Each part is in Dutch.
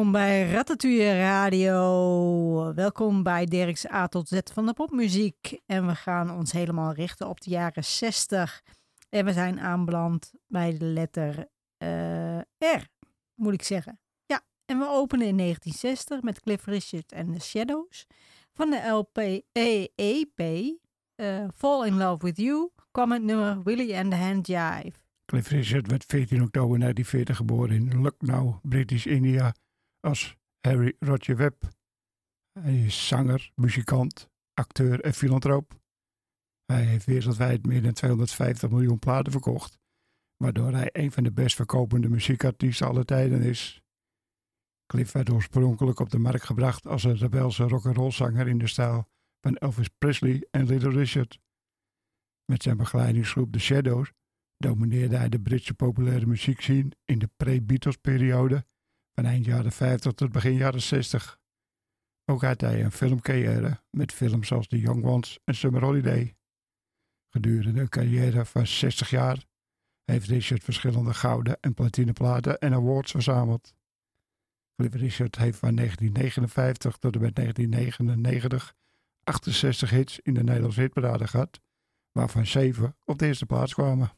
Welkom bij Ratatouille Radio. Welkom bij Dirk's A tot Z van de popmuziek. En we gaan ons helemaal richten op de jaren 60. En we zijn aanbeland bij de letter uh, R, moet ik zeggen. Ja, en we openen in 1960 met Cliff Richard en The Shadows. Van de LP EEP, uh, Fall in Love with You, kwam nummer Willie and the Hand Jive. Cliff Richard werd 14 oktober 1940 geboren in Lucknow, British India, als Harry Roger Webb. Hij is zanger, muzikant, acteur en filantroop. Hij heeft wereldwijd meer dan 250 miljoen platen verkocht, waardoor hij een van de best verkopende muziekartiesten aller tijden is. Cliff werd oorspronkelijk op de markt gebracht als een rebelse rock'n'roll zanger in de stijl van Elvis Presley en Little Richard. Met zijn begeleidingsgroep The Shadows domineerde hij de Britse populaire muziekscene in de pre-Beatles periode van eind jaren 50 tot begin jaren 60. Ook had hij een filmcarrière met films als The Young Ones en Summer Holiday. Gedurende een carrière van 60 jaar heeft Richard verschillende gouden en platineplaten en awards verzameld. Cliff Richard heeft van 1959 tot en met 1999 68 hits in de Nederlandse hitparade gehad, waarvan 7 op de eerste plaats kwamen.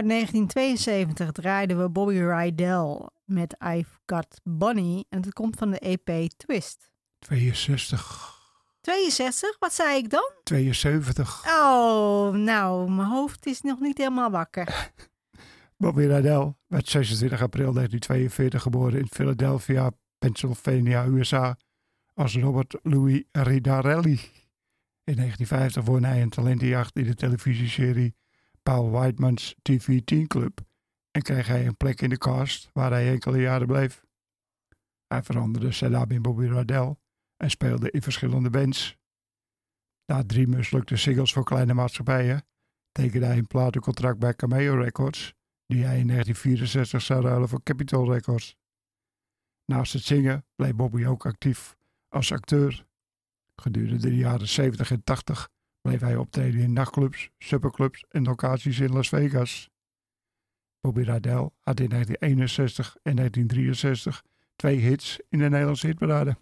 Uit 1972 draaiden we Bobby Rydell met I've Got Bunny en het komt van de EP Twist. 62. 62, wat zei ik dan? 72. Oh, nou, mijn hoofd is nog niet helemaal wakker. Bobby Radell werd 26 april 1942 geboren in Philadelphia, Pennsylvania, USA als Robert Louis Ridarelli. In 1950 won hij een talentenjacht in de televisieserie Paul Whiteman's TV Teen Club en kreeg hij een plek in de cast waar hij enkele jaren bleef. Hij veranderde naam in Bobby Radell en speelde in verschillende bands. Na drie mislukte singles voor kleine maatschappijen tekende hij een platencontract bij Cameo Records die hij in 1964 zou ruilen voor Capitol Records. Naast het zingen bleef Bobby ook actief als acteur. Gedurende de jaren 70 en 80 bleef hij optreden in nachtclubs, superclubs en locaties in Las Vegas. Bobby Radell had in 1961 en 1963 twee hits in de Nederlandse hitparade.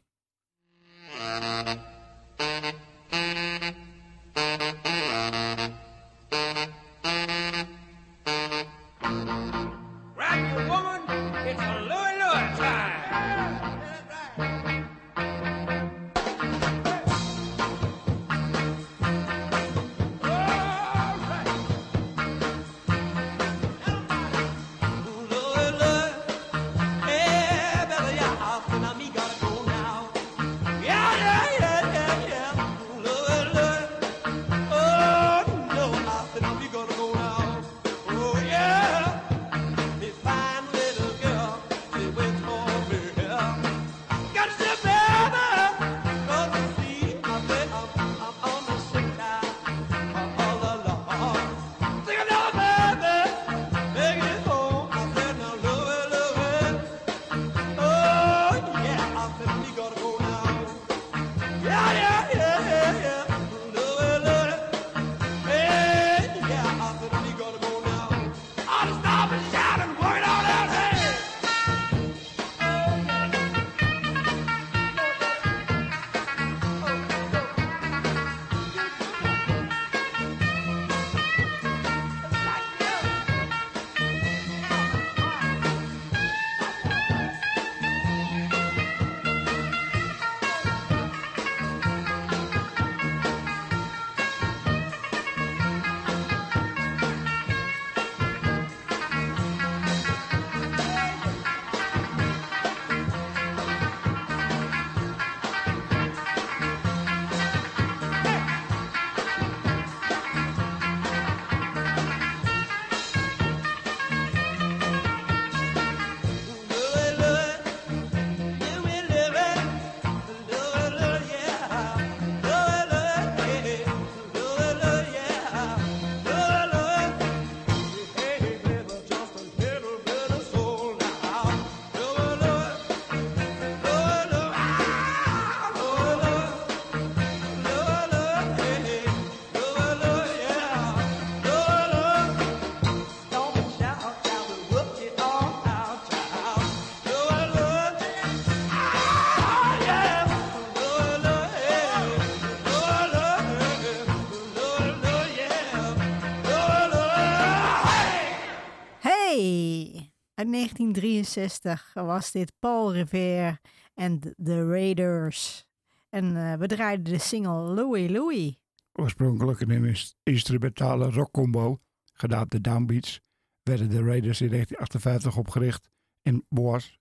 Uit 1963 was dit Paul Revere en The Raiders. En eh, we draaiden de single Louie Louie. Oorspronkelijk een ins- instrumentale rockcombo, gedaan de Downbeats, werden de Raiders in 1958 opgericht in Boas,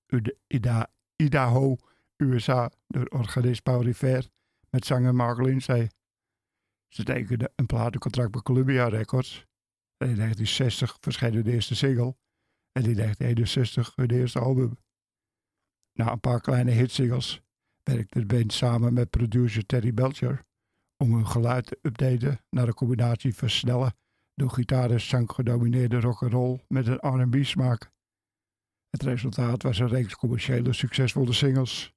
Idaho, USA, door organist Paul Revere met zanger Mark Lindsay. Ze tekenden een platencontract bij Columbia Records. In 1960 verscheen de eerste single en in 1961 hun eerste album. Na een paar kleine hitsingles werkte de band samen met producer Terry Belcher om hun geluid te updaten naar een combinatie versnellen door gitaar en zang gedomineerde rock'n'roll met een R&B smaak. Het resultaat was een reeks commerciële succesvolle singles.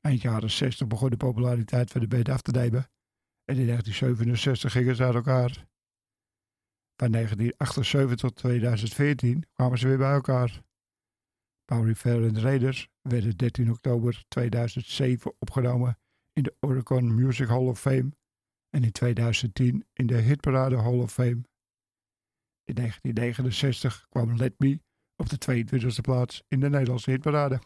Eind jaren 60 begon de populariteit van de band af te nemen en in 1967 gingen ze uit elkaar. Van 1978 tot 2014 kwamen ze weer bij elkaar. Bowery Fair en Raiders werden 13 oktober 2007 opgenomen in de Oricon Music Hall of Fame en in 2010 in de Hitparade Hall of Fame. In 1969 kwam Let Me op de 22e plaats in de Nederlandse hitparade.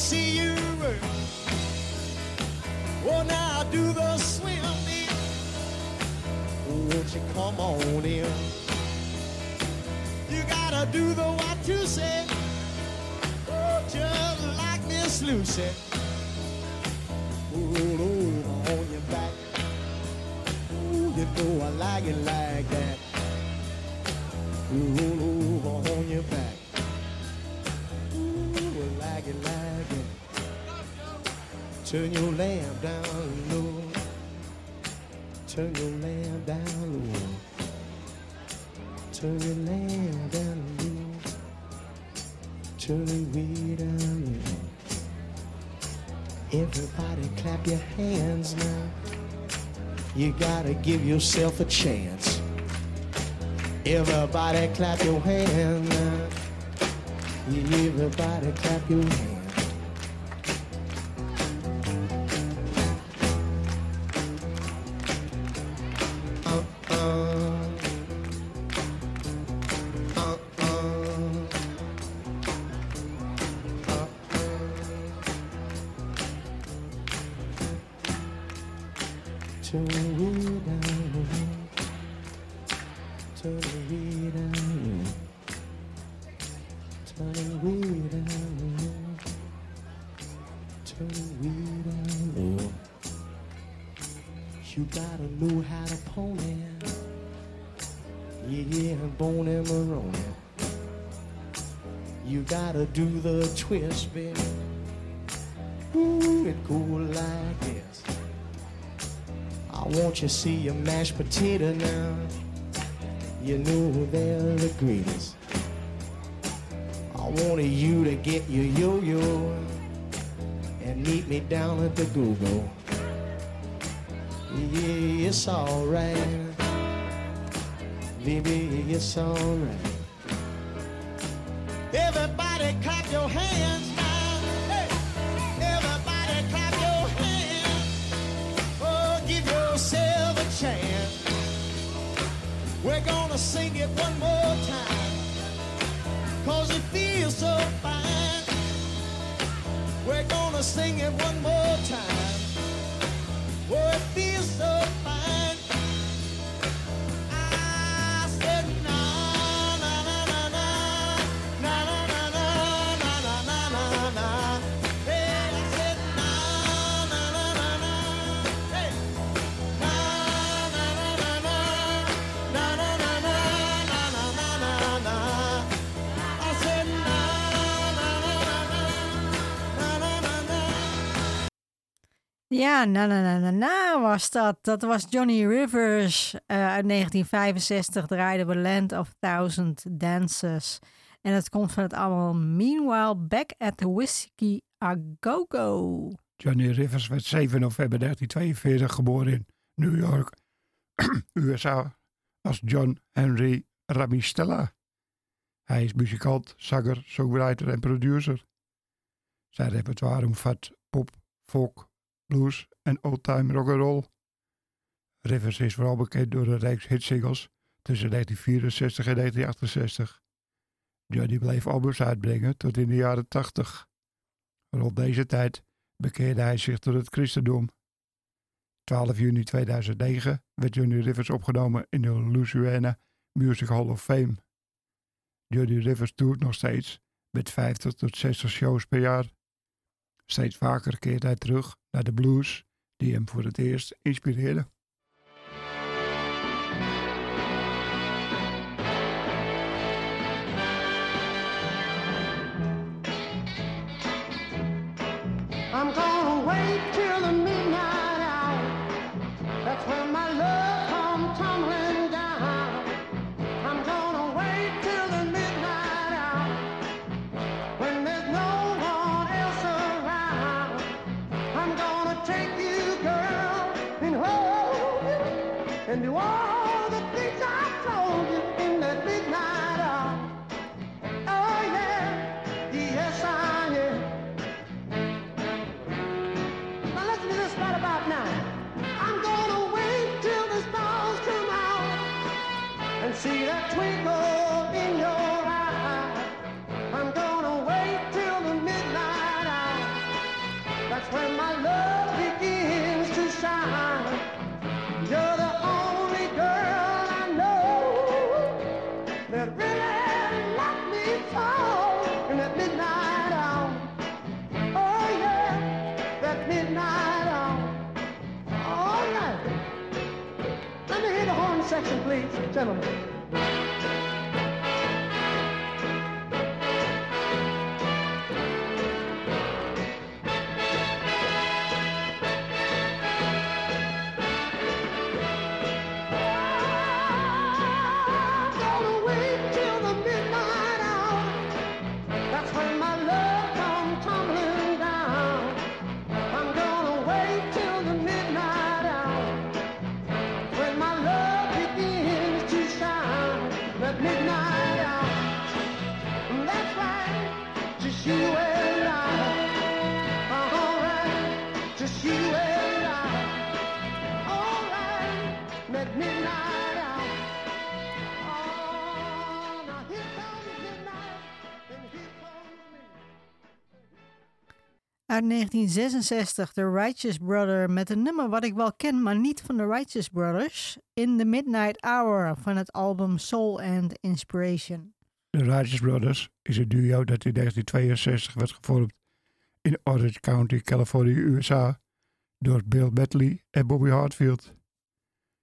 See you work. Oh, now do the swim. Won't you come on in? You gotta do the what to say. Oh, just like Miss Lucy. Roll over on your back. Ooh, you know I like it like that. Roll over Turn your lamp down low. Turn your lamp down low. Turn your lamp down low. Turn it way down low. Everybody clap your hands now. You gotta give yourself a chance. Everybody clap your hands now. You everybody clap your hands. Baby. Ooh, it cool like this. I want you to see your mashed potato now. You know they're the greatest. I wanted you to get your yo-yo and meet me down at the Google. Yeah, it's alright. Baby, it's alright. Everybody clap your hands now. Hey, everybody clap your hands. Oh, give yourself a chance. We're gonna sing it one more time. Cause it feels so fine. We're gonna sing it one more time. Oh, it feels Ja, na na na na na was dat. Dat was Johnny Rivers eh, uit 1965. Draaide we Land of Thousand Dances. En het komt van het album Meanwhile Back at the Whiskey A Go Go. Johnny Rivers werd 7 november 1942 geboren in New York, USA, als John Henry Ramistella. Hij is muzikant, zanger, songwriter en producer. Zijn repertoire omvat pop, folk, blues en oldtime rock'n'roll. Rivers is vooral bekend door een reeks hitsingles tussen 1964 en 1968. Johnny bleef albums uitbrengen tot in de jaren 80. Rond deze tijd bekeerde hij zich tot het christendom. 12 juni 2009 werd Johnny Rivers opgenomen in de Louisiana Music Hall of Fame. Johnny Rivers toert nog steeds met 50 tot 60 shows per jaar. Steeds vaker keert hij terug naar de blues die hem voor het eerst inspireerde. Section, please, gentlemen. 1966 The Righteous Brother met een nummer wat ik wel ken, maar niet van The Righteous Brothers. In the Midnight Hour van het album Soul and Inspiration. The Righteous Brothers is een duo dat in 1962 werd gevormd in Orange County, Californië, USA door Bill Batley en Bobby Hartfield.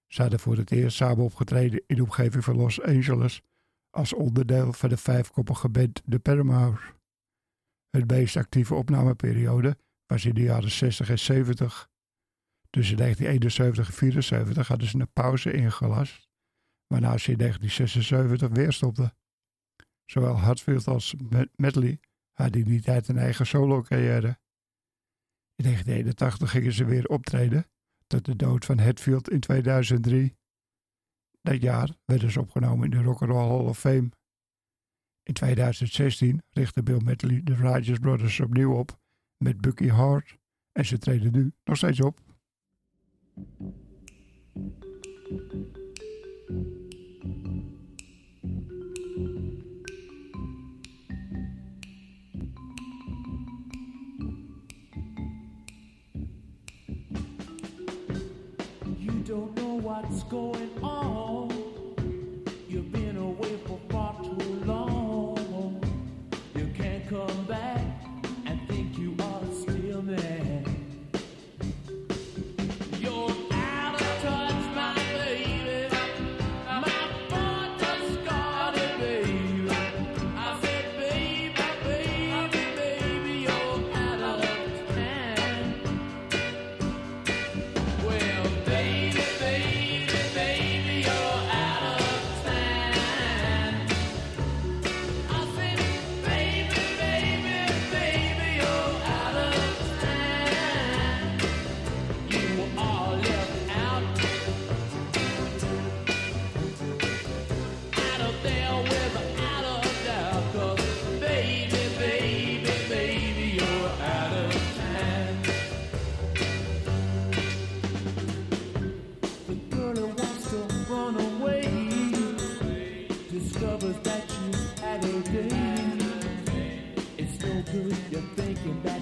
Ze hadden voor het eerst samen opgetreden in de omgeving van Los Angeles als onderdeel van de vijfkoppige band The Paramount. Het meest actieve opnameperiode was in de jaren 60 en 70. Tussen 1971 en 1974, hadden ze een pauze ingelast. Waarna ze in 1976 weer stopten. Zowel Hartfield als Medley hadden in die tijd een eigen solo-carrière. In 1981 gingen ze weer optreden, tot de dood van Hetfield in 2003. Dat jaar werden ze opgenomen in de Rock and Roll Hall of Fame. In 2016 richtte Bill Medley de Righteous Brothers opnieuw op met Bucky Hart en ze treden nu nog steeds op. You don't know what's going on. get back.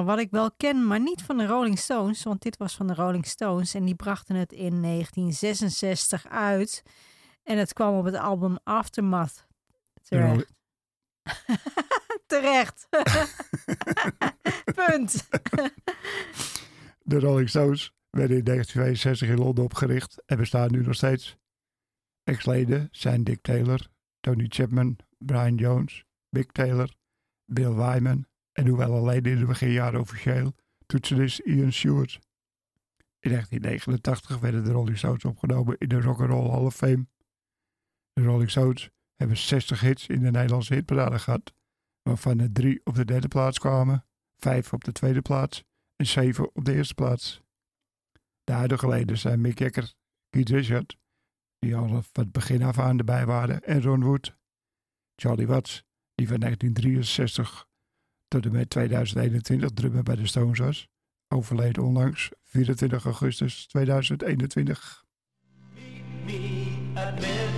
Nummer wat ik wel ken, maar niet van de Rolling Stones. Want dit was van de Rolling Stones en die brachten het in 1966 uit. En het kwam op het album Aftermath. Rolling- Terecht. Punt. De Rolling Stones werden in 1962 in Londen opgericht en bestaan nu nog steeds. Ex-leden zijn Dick Taylor, Tony Chapman, Brian Jones, Mick Taylor, Bill Wyman en hoewel alleen in de beginjaren officieel, toetsenist Ian Stewart. In 1989 werden de Rolling Stones opgenomen in de Rock and Roll Hall of Fame. De Rolling Stones hebben 60 hits in de Nederlandse hitparade gehad, waarvan er drie op de derde plaats kwamen, vijf op de tweede plaats en zeven op de eerste plaats. De huidige leden zijn Mick Jagger, Keith Richard, die al van het begin af aan erbij waren, en Ron Wood. Charlie Watts, die van 1963 tot en met 2021 drummer bij de Stones was, overleden onlangs 24 augustus 2021. me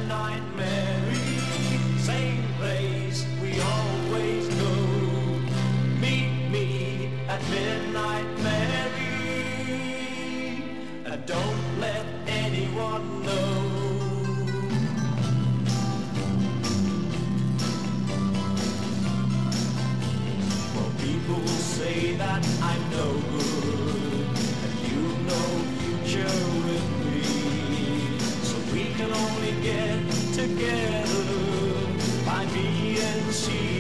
that I'm no good, and you've no future with me. So we can only get together by being secretly.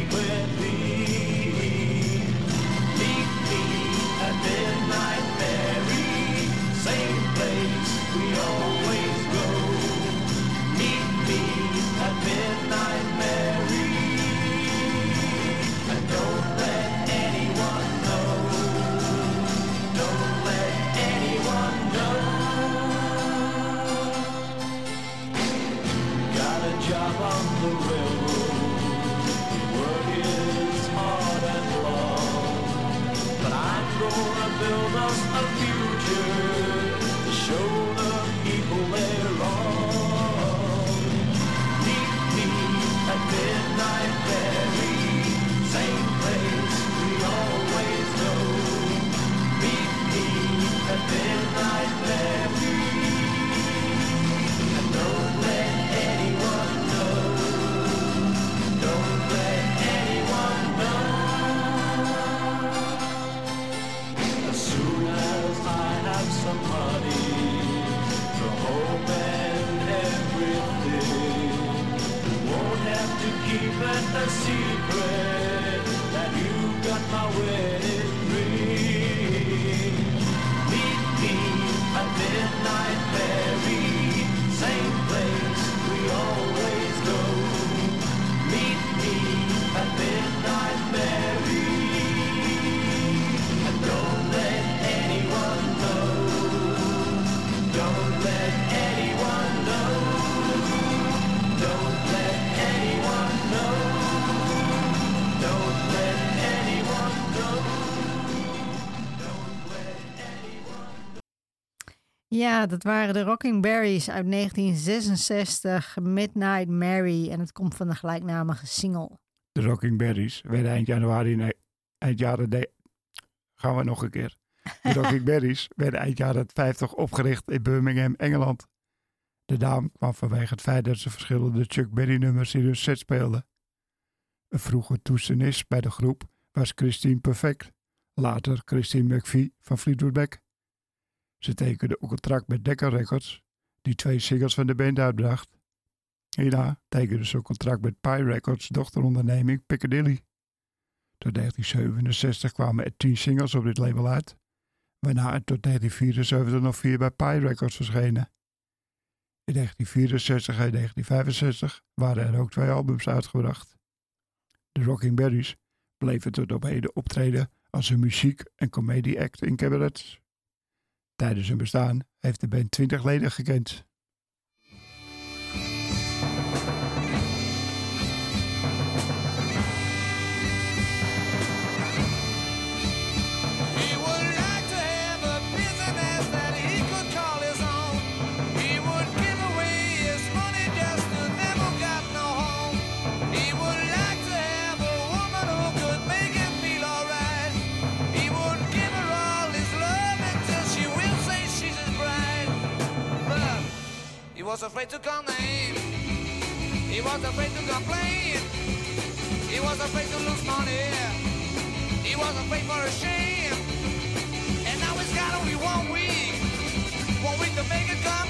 Ja, dat waren de Rocking Berries uit 1966, Midnight Mary. En het komt van de gelijknamige single. De Rocking Berries werden eind januari, nee, eind jaren de, gaan we nog een keer. De Rocking Berries werden eind jaren 50 opgericht in Birmingham, Engeland. De naam kwam vanwege het feit dat ze verschillende Chuck Berry nummers in hun set speelden. Een vroege toetsenist bij de groep was Christine Perfect, later Christine McVie van Fleetwood Mac. Ze tekende een contract met Decca Records, die twee singles van de band uitbracht. Hierna tekende ze een contract met Pie Records, dochteronderneming Piccadilly. Tot 1967 kwamen er tien singles op dit label uit, waarna er tot 1974 nog vier bij Pie Records verschenen. In 1964 en 1965 waren er ook twee albums uitgebracht. De Rocking Berries bleven tot op heden optreden als een muziek- en comedie-act in cabarets. Tijdens hun bestaan heeft de band 20 leden gekend. Was afraid to complain. He was afraid to complain. He was afraid to lose money. He was afraid for a shame. And now it's got only one week. One week to make it come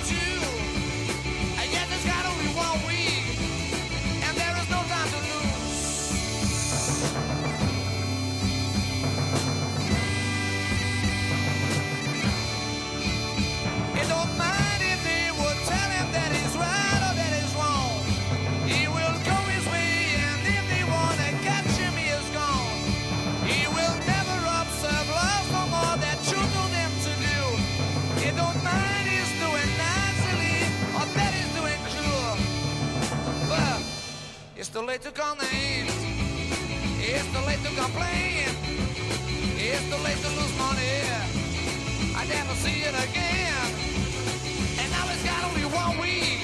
too late to call names. It's too late to complain. It's too late to lose money. I never see it again. And now it's got only one week.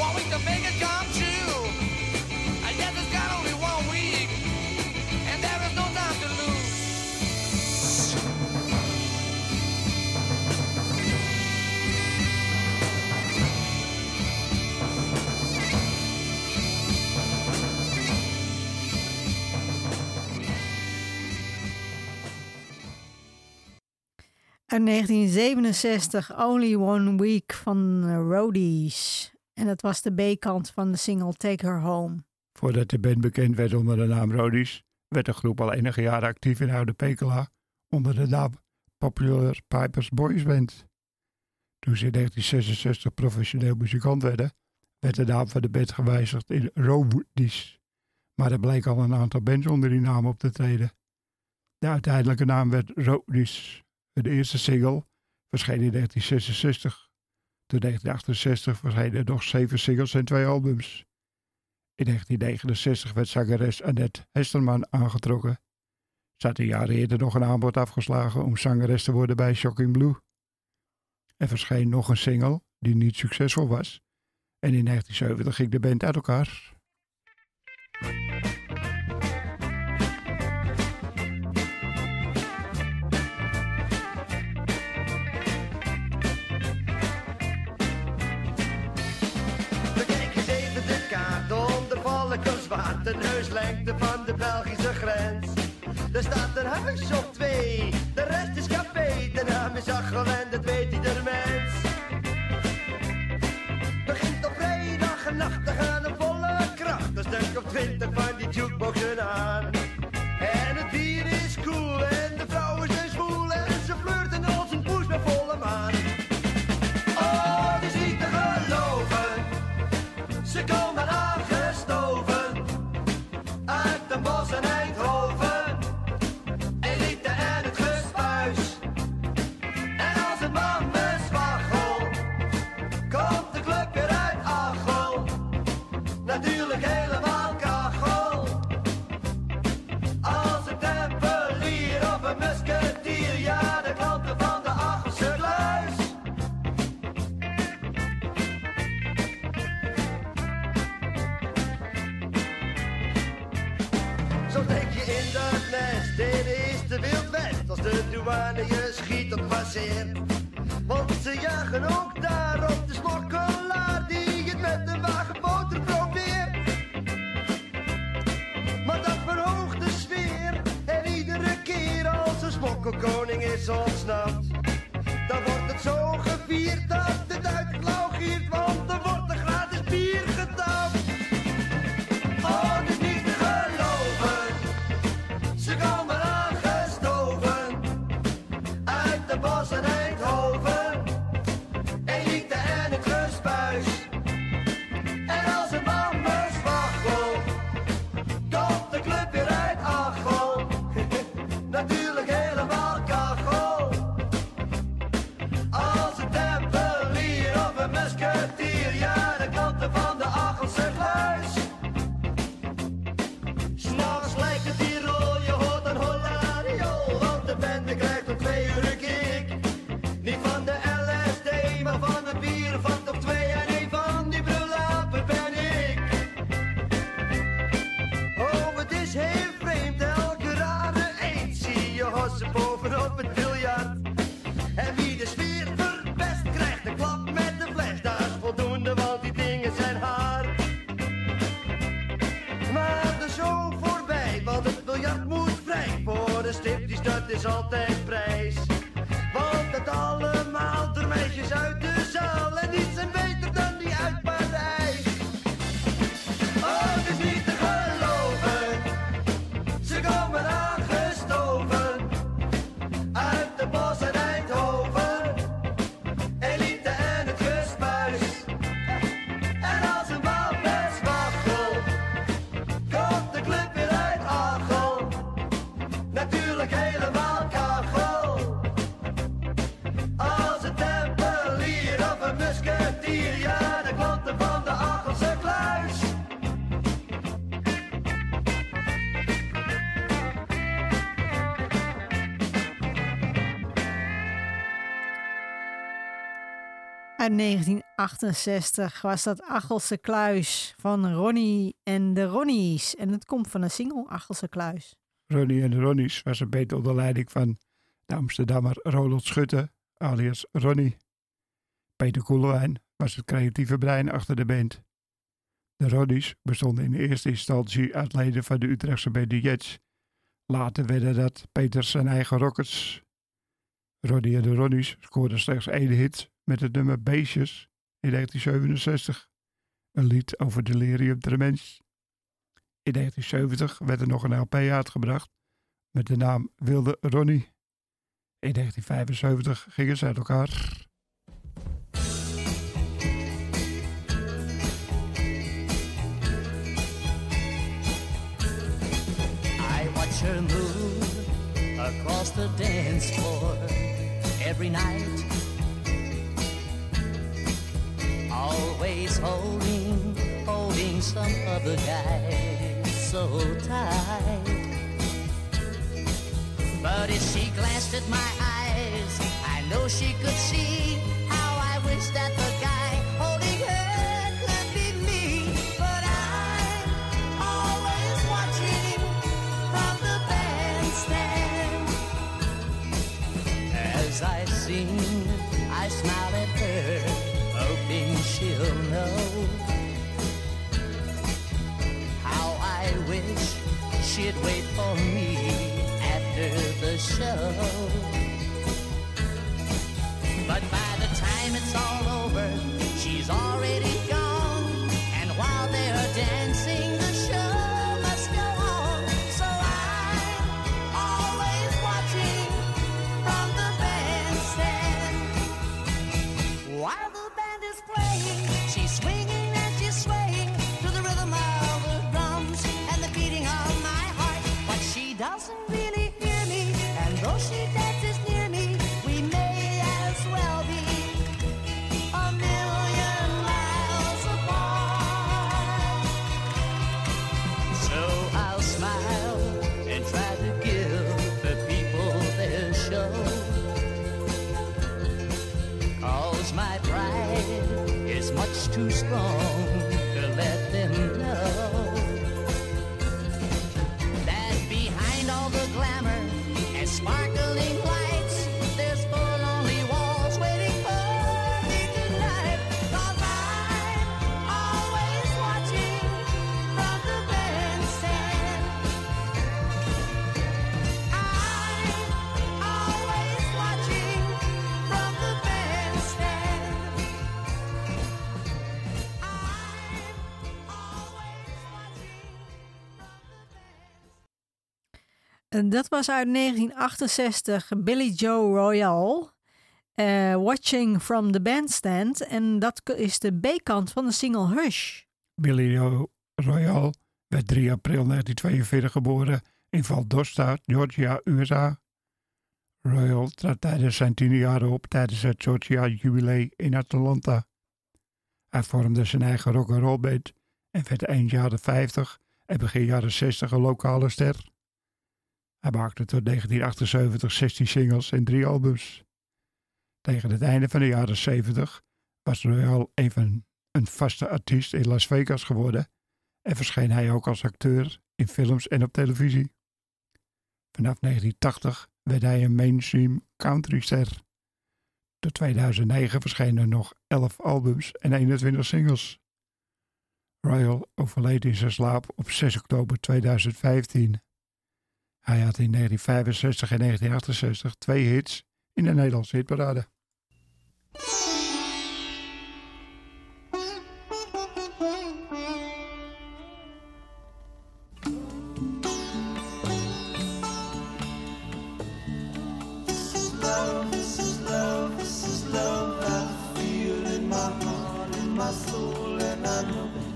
One week to make it come Uit 1967, Only One Week van eh, Roadies. En dat was de B-kant van de single Take Her Home. Voordat de band bekend werd onder de naam Rodies, werd de groep al enige jaren actief in Oude Pekela onder de naam Popular Pipers Boys Band. Toen ze in 1966 professioneel muzikant werden, werd de naam van de band gewijzigd in Rodies. Maar er bleek al een aantal bands onder die naam op te treden. De uiteindelijke naam werd Rodies. De eerste single verscheen in 1966. Toen 1968 verschenen er nog zeven singles en twee albums. In 1969 werd zangeres Annette Hesterman aangetrokken. Ze had een jaar eerder nog een aanbod afgeslagen om zangeres te worden bij Shocking Blue. Er verscheen nog een single die niet succesvol was. En in 1970 ging de band uit elkaar. De neuslengte van de Belgische grens. Er staat een huis op twee, de rest is café, de naam is Achel en dat weet ieder mens. Begint op vrijdag en nacht te gaan een volle kracht, een stuk of twintig van die jukeboxen aan. Want ze jagen ook daar op de smokkelaar die het met een wagen boter probeert. Maar dat verhoogt de sfeer. En iedere keer als een smokkelkoning is ontsnapt. is altijd prijs. Want het allemaal door meisjes uit de zaal en niets een. 1968 was dat Achelse Kluis van Ronnie en de Ronnies. En het komt van een single Achelse Kluis. Ronnie en de Ronnies was een beter onder leiding van de Amsterdammer Roland Schutte, alias Ronnie. Peter Koelewijn was het creatieve brein achter de band. De Ronnies bestonden in eerste instantie uit leden van de Utrechtse band. Later werden dat Peter zijn eigen Rockets. Ronnie en de Ronnies scoorden slechts één hit met het nummer Beestjes in 1967. Een lied over delirium tremens. In 1970 werd er nog een LP uitgebracht met de naam Wilde Ronnie. In 1975 gingen ze uit elkaar. I watch her move across the dance floor every night. Holding, holding some other guy so tight. But if she glanced at my eyes, I know she could see she'd wait for me after the show. But by the time it's all over, dat was uit 1968 Billy Joe Royal. eh, Watching from the Bandstand. En dat is de B-kant van de single Hush. Billy Joe Royal werd 3 april 1942 geboren in Valdosta, Georgia, USA. Royal trad tijdens zijn tiende jaren op tijdens het Georgia Jubilee in Atlanta. Hij vormde zijn eigen rock'n'roll band en werd eind jaren 50 en begin jaren 60 een lokale ster. Hij maakte tot 1978 16 singles en drie albums. Tegen het einde van de jaren 70 was Royal een van een vaste artiest in Las Vegas geworden en verscheen hij ook als acteur in films en op televisie. Vanaf 1980 werd hij een mainstream countryster. Tot 2009 verschenen er nog 11 albums en 21 singles. Royal overleed in zijn slaap op 6 oktober 2015. Hij had in 1965 en 1968 twee hits in de Nederlandse hitparade. my soul and I know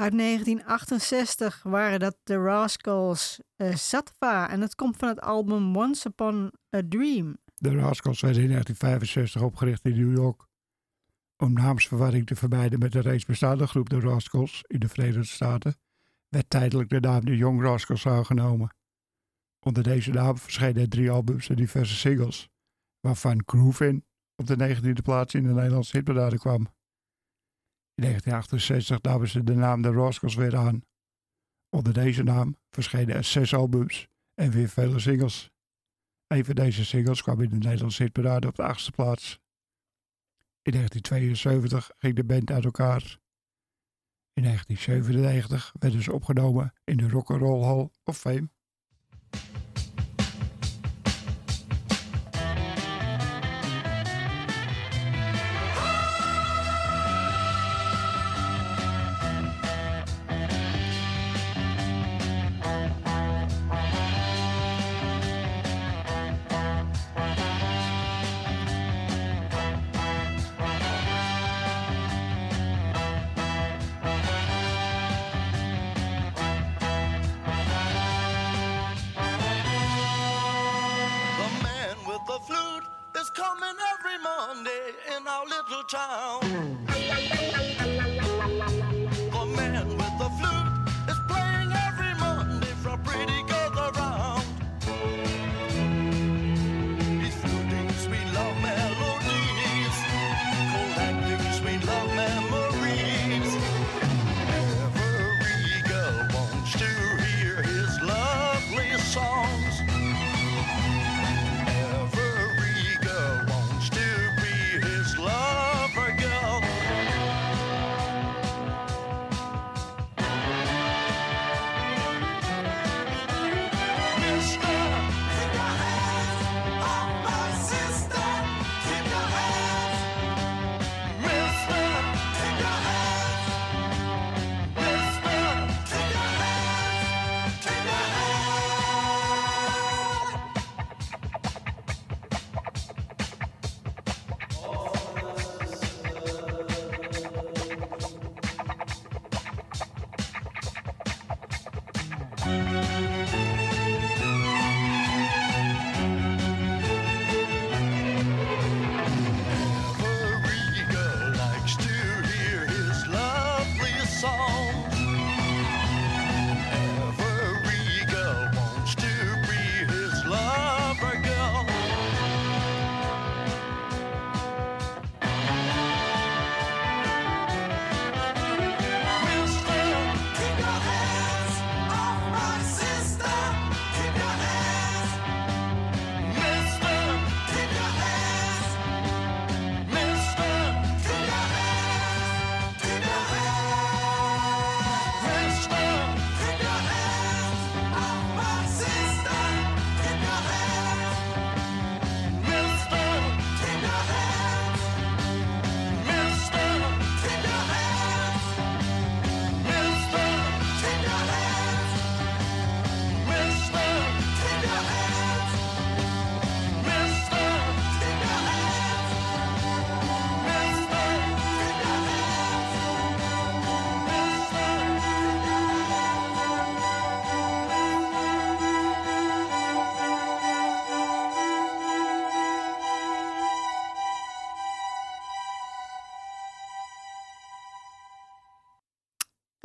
Uit 1968 waren dat de Rascals Satva. En dat komt van het album Once Upon a Dream. De Rascals werden in 1965 opgericht in New York. Om naamsverwarring te vermijden met de reeds bestaande groep de Rascals in de Verenigde Staten, werd tijdelijk de naam de Young Rascals aangenomen. Onder deze naam verschenen er drie albums en diverse singles, waarvan Groove In op de 19e plaats in de Nederlandse hitparade kwam. In 1968 namen ze de naam de Rascals weer aan. Onder deze naam verschenen er zes albums en weer vele singles. Een van deze singles kwam in de Nederlandse hitparade op de achtste plaats. In 1972 ging de band uit elkaar. In 1997 werden ze opgenomen in de Rock'n'Roll Hall of Fame. of the flute is coming every Monday in our little town.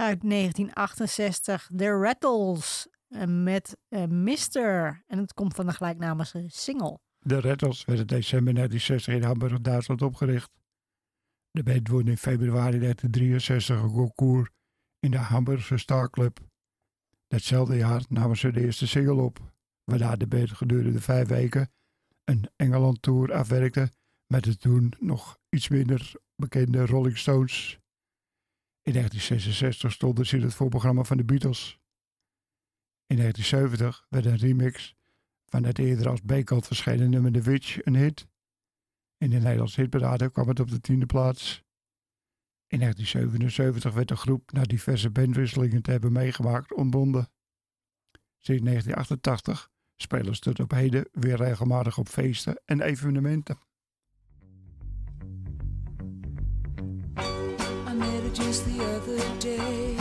Uit 1968, The Rattles eh, met eh, Mister. En het komt van de gelijknamige single. De Rattles werden december 1960 in Hamburg, Duitsland opgericht. De band won in februari 1963 een concours in de Hamburgse Star Club. Datzelfde jaar namen ze de eerste single op, waarna de band gedurende vijf weken een Engeland-tour afwerkte met de toen nog iets minder bekende Rolling Stones. In 1966 stonden ze in het voorprogramma van de Beatles. In 1970 werd een remix van het eerder als B-kant verschenen nummer The Witch een hit. In de Nederlandse hitparade kwam het op de tiende plaats. In 1977 werd de groep na diverse bandwisselingen te hebben meegemaakt ontbonden. Sinds 1988 spelen ze tot op heden weer regelmatig op feesten en evenementen. Just the other day.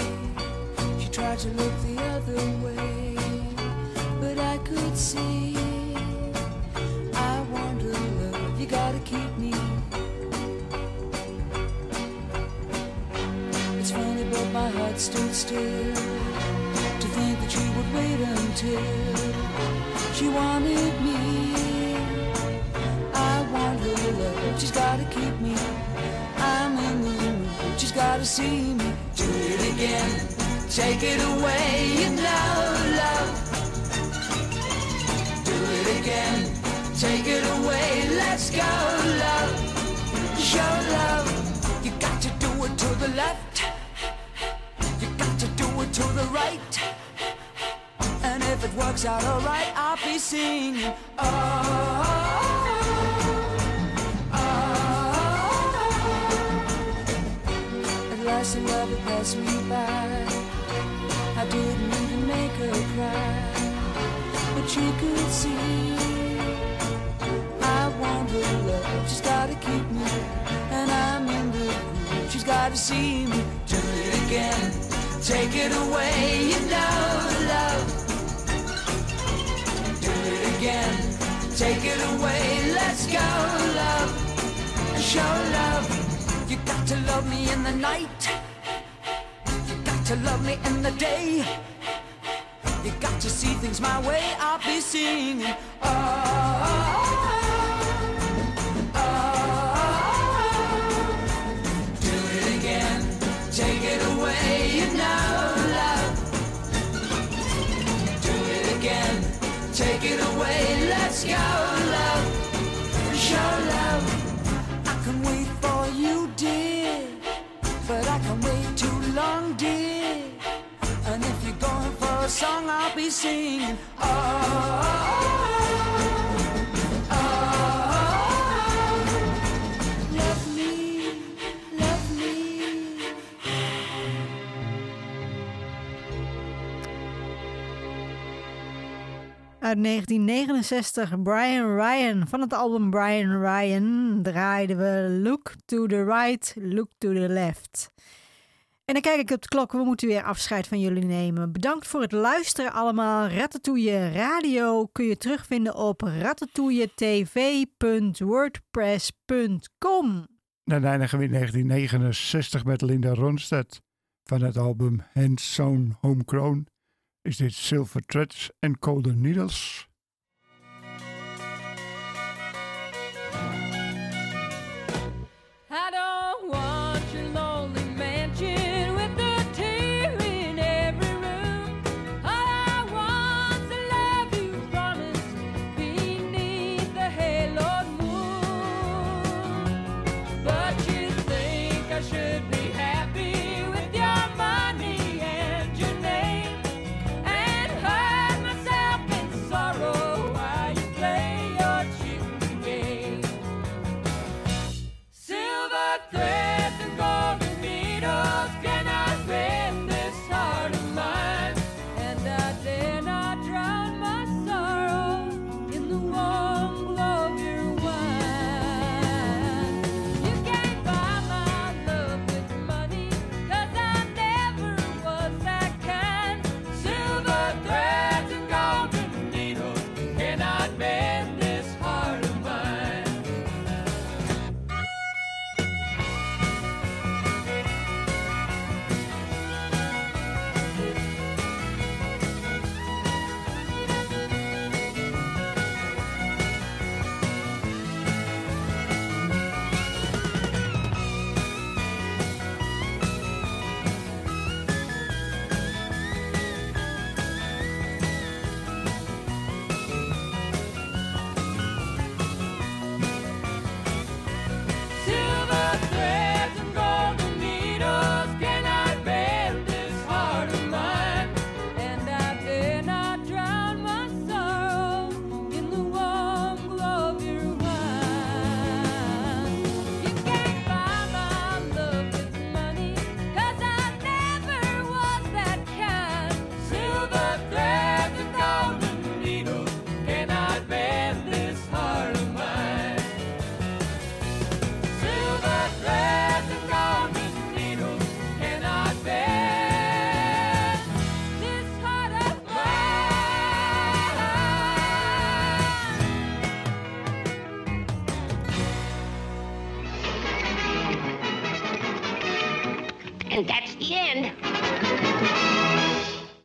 She tried to look the other way, but I could see. I wonder, love, you gotta keep me. It's funny, but my heart stood still to think that she would wait until she wanted me. I want her love, she's gotta keep me. Gotta see me do it again. Take it away, you know, love. Do it again. Take it away. Let's go, love. Show love. You got to do it to the left. You got to do it to the right. And if it works out alright, I'll be singing. Oh. The love had passed me by. I didn't even make her cry, but you could see. I want her love, she's gotta keep me, and I'm in the groove. She's gotta see me do it again. Take it away, you know, love. Do it again. Take it away, let's go, love. Show love. You got to love me in the night. You got to love me in the day. You got to see things my way. I'll be singing. Oh, oh, do it again. Take it away, you know, love. Do it again. Take it away. Let's go, song, I'll be singing. Oh, oh, love me, love me. Uit 1969, Brian Ryan. Van het album Brian Ryan draaiden we Look to the Right, Look to the Left. En dan kijk ik op de klok, we moeten weer afscheid van jullie nemen. Bedankt voor het luisteren allemaal. Ratatouille Radio kun je terugvinden op ratatouilletv.wordpress.com. Dan eindigen we in 1969 met Linda Ronstadt. Van het album Hands Sewn Homegrown is dit Silver Threads and Golden Needles.